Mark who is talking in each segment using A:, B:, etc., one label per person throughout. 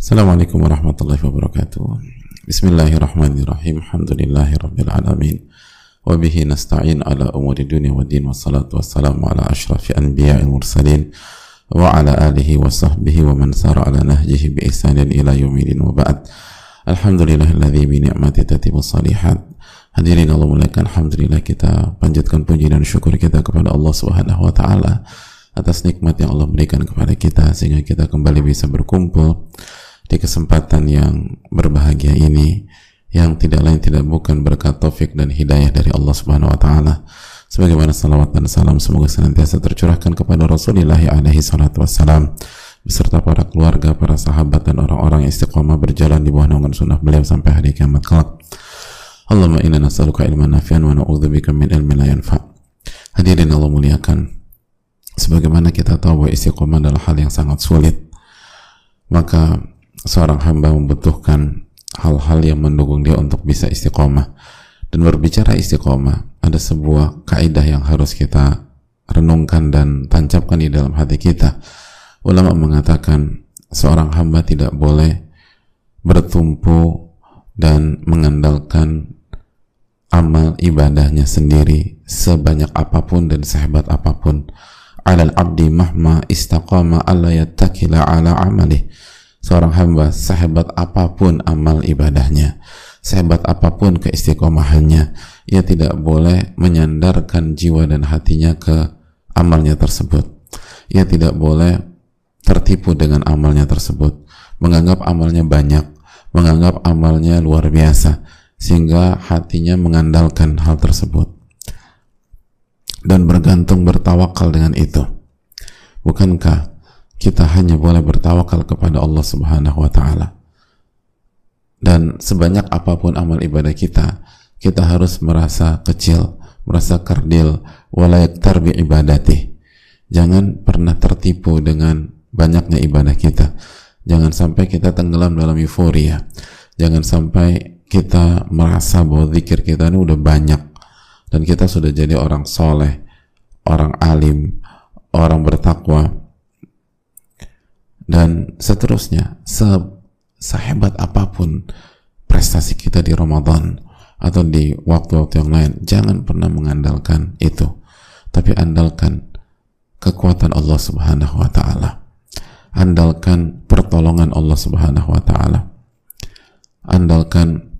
A: Assalamualaikum warahmatullahi wabarakatuh. Bismillahirrahmanirrahim. Alhamdulillahi rabbil alamin. Wa bihi nasta'in ala umuri dunia wa din wa salatu wassalamu ala ashrafi anbiya'il mursalin wa ala alihi wa sahbihi wa man sara ala nahjihi bi ihsanin ila yawmidin wa ba'd. Alhamdulillahilladzi bi ni'mati tatimu salihat. Hadirin Allah muliakan Alhamdulillah kita panjatkan puji dan syukur kita kepada Allah Subhanahu wa taala atas nikmat yang Allah berikan kepada kita sehingga kita kembali bisa berkumpul di kesempatan yang berbahagia ini yang tidak lain tidak bukan berkat taufik dan hidayah dari Allah Subhanahu wa taala sebagaimana salawat dan salam semoga senantiasa tercurahkan kepada Rasulullah alaihi salatu wassalam beserta para keluarga, para sahabat dan orang-orang yang istiqomah berjalan di bawah naungan sunnah beliau sampai hari kiamat kelak. Allahumma inna nas'aluka ilman nafi'an wa na'udzubika min ilmin la yanfa. Hadirin Allah muliakan. Sebagaimana kita tahu bahwa istiqomah adalah hal yang sangat sulit. Maka seorang hamba membutuhkan hal-hal yang mendukung dia untuk bisa istiqomah. Dan berbicara istiqomah ada sebuah kaidah yang harus kita renungkan dan tancapkan di dalam hati kita. Ulama mengatakan seorang hamba tidak boleh bertumpu dan mengandalkan amal ibadahnya sendiri sebanyak apa pun dan sehebat apa pun. Alal abdi mahma istaqama alla yattakila ala amalih seorang hamba sehebat apa pun amal ibadahnya sehebat apa pun keistiqomahannya ia tidak boleh menyandarkan jiwa dan hatinya ke amalnya tersebut. Ia tidak boleh tertipu dengan amalnya tersebut menganggap amalnya banyak menganggap amalnya luar biasa sehingga hatinya mengandalkan hal tersebut. Dan bergantung bertawakal dengan itu. Bukankah kita hanya boleh bertawakal kepada Allah Subhanahu wa taala. Dan sebanyak apa pun amal ibadah kita, kita harus merasa kecil, merasa kerdil, walayak tarbi ibadati. Jangan pernah tertipu dengan banyaknya ibadah kita. Jangan sampai kita tenggelam dalam euforia. Jangan sampai kita merasa bahwa zikir kita ini udah banyak dan kita sudah jadi orang soleh, orang alim, orang bertakwa, dan seterusnya se sehebat apa pun prestasi kita di Ramadan atau di waktu-waktu yang lain jangan pernah mengandalkan itu. Tapi andalkan kekuatan Allah Subhanahu wa taala. Andalkan pertolongan Allah Subhanahu wa taala. Andalkan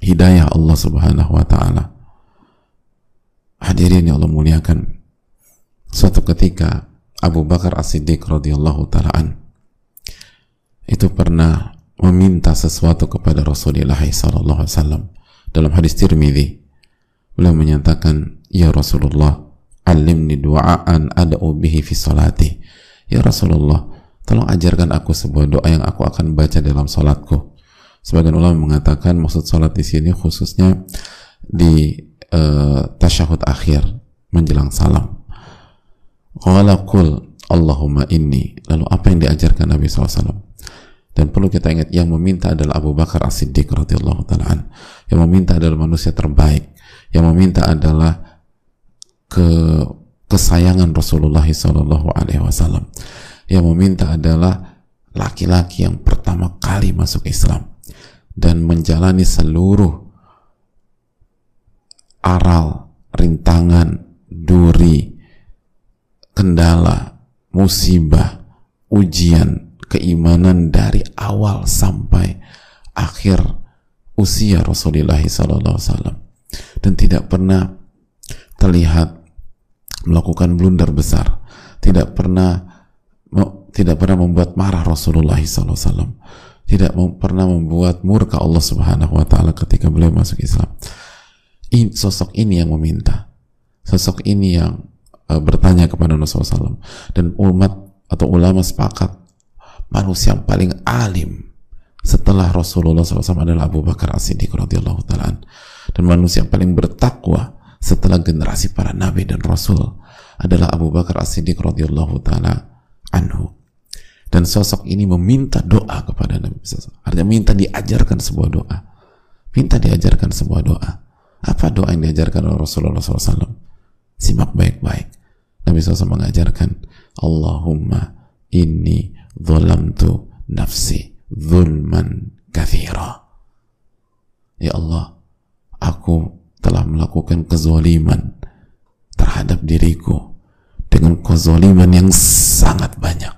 A: hidayah Allah Subhanahu wa taala. Hadirin yang Allah muliakan suatu ketika Abu Bakar As-Siddiq radhiyallahu taala itu pernah meminta sesuatu kepada Rasulullah wasallam. Dalam hadis Tirmidzi beliau menyatakan ya Rasulullah alimni du'aan ada'u bihi fi salati. Ya Rasulullah tolong ajarkan aku sebuah doa yang aku akan baca dalam salatku. Sebagian ulama mengatakan maksud salat di sini khususnya di uh, tasyahud akhir menjelang salam. Qala qul Allahumma inni. Lalu apa yang diajarkan Nabi SAW dan perlu kita ingat yang meminta adalah Abu Bakar As-Siddiq radhiyallahu taala yang meminta adalah manusia terbaik. Yang meminta adalah ke kesayangan Rasulullah Sallallahu Alaihi Wasallam. Yang meminta adalah laki-laki yang pertama kali masuk Islam dan menjalani seluruh aral, rintangan, duri, kendala, musibah, ujian, keimanan dari awal sampai akhir usia Rasulullah SAW dan tidak pernah terlihat melakukan blunder besar. Tidak pernah tidak pernah membuat marah Rasulullah SAW tidak pernah membuat murka Allah Subhanahu Wa Taala ketika beliau masuk Islam. Sosok ini yang meminta. Sosok ini yang uh, bertanya kepada Rasulullah SAW dan umat atau ulama sepakat manusia yang paling alim setelah Rasulullah SAW adalah Abu Bakar As-Siddiq radhiyallahu taala dan manusia yang paling bertakwa setelah generasi para nabi dan rasul adalah Abu Bakar As-Siddiq radhiyallahu taala anhu. Dan sosok ini meminta doa kepada Nabi SAW artinya minta diajarkan sebuah doa. Minta diajarkan sebuah doa. Apa doa yang diajarkan oleh Rasulullah SAW simak baik-baik. Nabi SAW mengajarkan Allahumma inni zalamtu nafsi zulman kathira. Ya Allah aku telah melakukan kezoliman terhadap diriku dengan kezoliman yang sangat banyak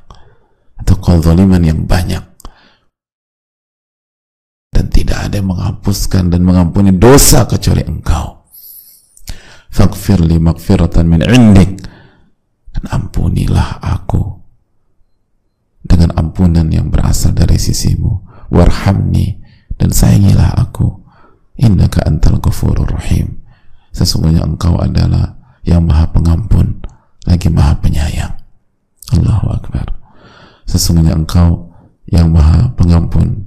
A: atau kezoliman yang banyak. Dan tidak ada yang menghapuskan dan mengampuni dosa kecuali engkau. Faghfir li magfiratan min indik. Dan ampunilah aku ampunan yang berasal dari sisimu. Warhamni dan sayangilah aku. Innaka antal ghafurur rahim. Sesungguhnya engkau adalah yang maha pengampun lagi maha penyayang. Allahu Akbar. Sesungguhnya engkau yang maha pengampun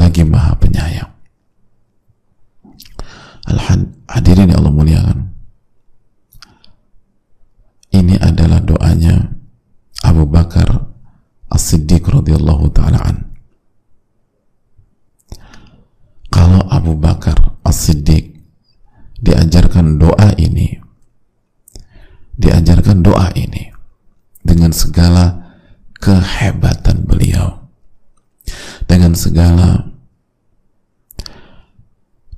A: lagi maha penyayang Alhan hadirin yang Allah muliakan ini adalah doanya Abu Bakar As-Siddiq radhiyallahu taala an. Kalau Abu Bakar As-Siddiq diajarkan doa ini, diajarkan doa ini dengan segala kehebatan beliau, dengan segala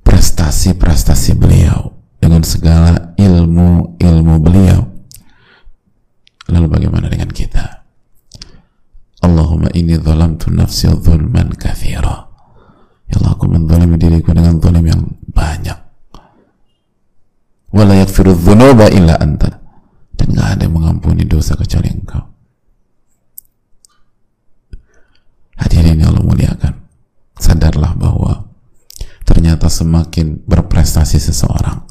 A: prestasi-prestasi beliau, dengan segala ilmu-ilmu beliau. Lalu bagaimana dengan kita? Allahumma inni zalamtu nafsi zulman kathira. Ya Allah, aku menzalimi diriku dengan zalim yang banyak. Wala yakfiru illa anta. Dan gak ada yang mengampuni dosa kecuali engkau. Hadirin yang Allah muliakan. Sadarlah bahwa ternyata semakin berprestasi seseorang,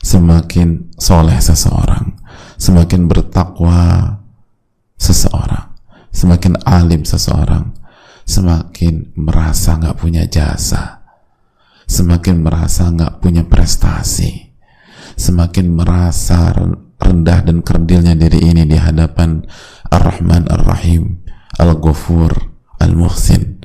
A: semakin soleh seseorang, semakin bertakwa seseorang, semakin alim seseorang, semakin merasa nggak punya jasa, semakin merasa nggak punya prestasi, semakin merasa rendah dan kerdilnya diri ini di hadapan Ar-Rahman Ar-Rahim, Al-Ghafur, Al-Muhsin,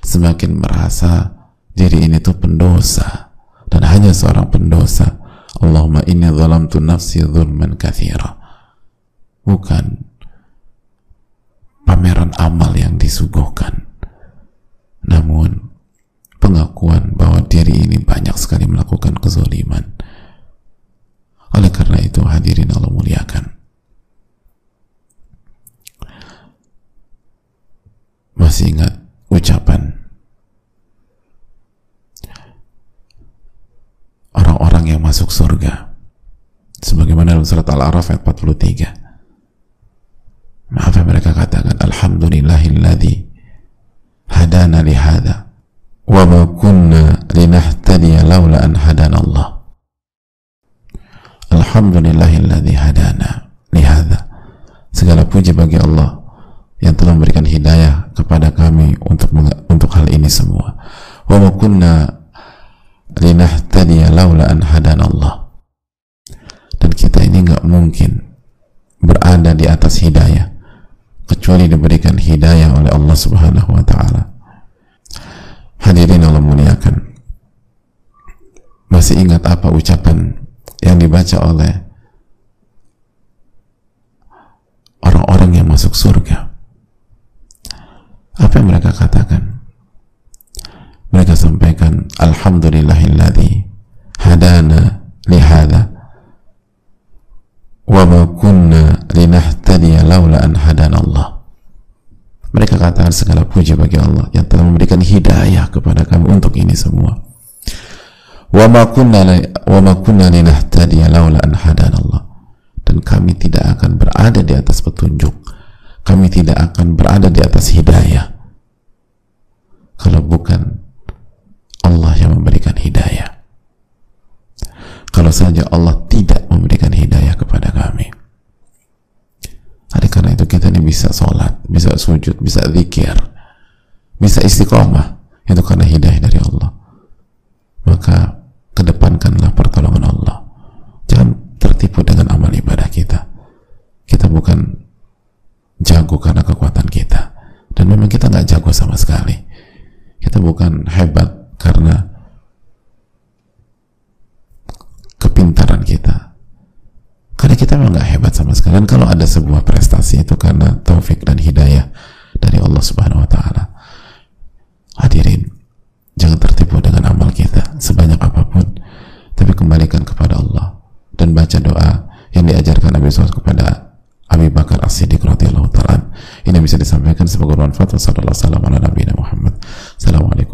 A: semakin merasa diri ini tuh pendosa dan hanya seorang pendosa. Allahumma inni zalamtu nafsi zulman kathira. Bukan pameran amal yang disuguhkan. Namun, pengakuan bahwa diri ini banyak sekali melakukan kezoliman. Itu, hadirin Allah muliakan. Masih ingat ucapan orang-orang yang masuk surga? Sebagaimana dalam surat Al-A'raf ayat 43 apa yang mereka katakan alhamdulillahilladzi hadana li hadha wa ma kunna linahtadiya laula an hadana Allah alhamdulillahilladzi hadana li hadha segala puji bagi Allah yang telah memberikan hidayah kepada kami untuk untuk hal ini semua wa ma kunna linahtadiya laula an hadana Allah dan kita ini nggak mungkin berada di atas hidayah kecuali diberikan hidayah oleh Allah Subhanahu wa taala. Hadirin Allah muliakan. Masih ingat apa ucapan yang dibaca oleh orang-orang yang masuk surga? Apa yang mereka katakan? Mereka sampaikan Alhamdulillahilladzi hadana lihada wa ma kunna linahtadiya laula an hadana Allah mereka katakan segala puji bagi Allah yang telah memberikan hidayah kepada kami untuk ini semua wa ma kunna wa ma kunna laula dan kami tidak akan berada di atas petunjuk kami tidak akan berada di atas hidayah kalau bukan Allah yang memberikan hidayah kalau saja Allah tidak memberikan hidayah kepada kami. Oleh karena itu kita ini bisa sholat, bisa sujud, bisa zikir, bisa istiqomah. Itu karena hidayah dari kita nggak jago sama sekali. Kita bukan hebat karena kepintaran kita. Karena kita memang nggak hebat sama sekali. Dan kalau ada sebuah prestasi itu karena taufik dan hidayah dari Allah Subhanahu Wa Taala. Hadirin jangan tertipu dengan amal kita sebanyak apa pun tapi kembalikan kepada Allah dan baca doa yang diajarkan Nabi SAW radhiyallahu taala. Ini bisa disampaikan sebagai ruang fatwa sallallahu alaihi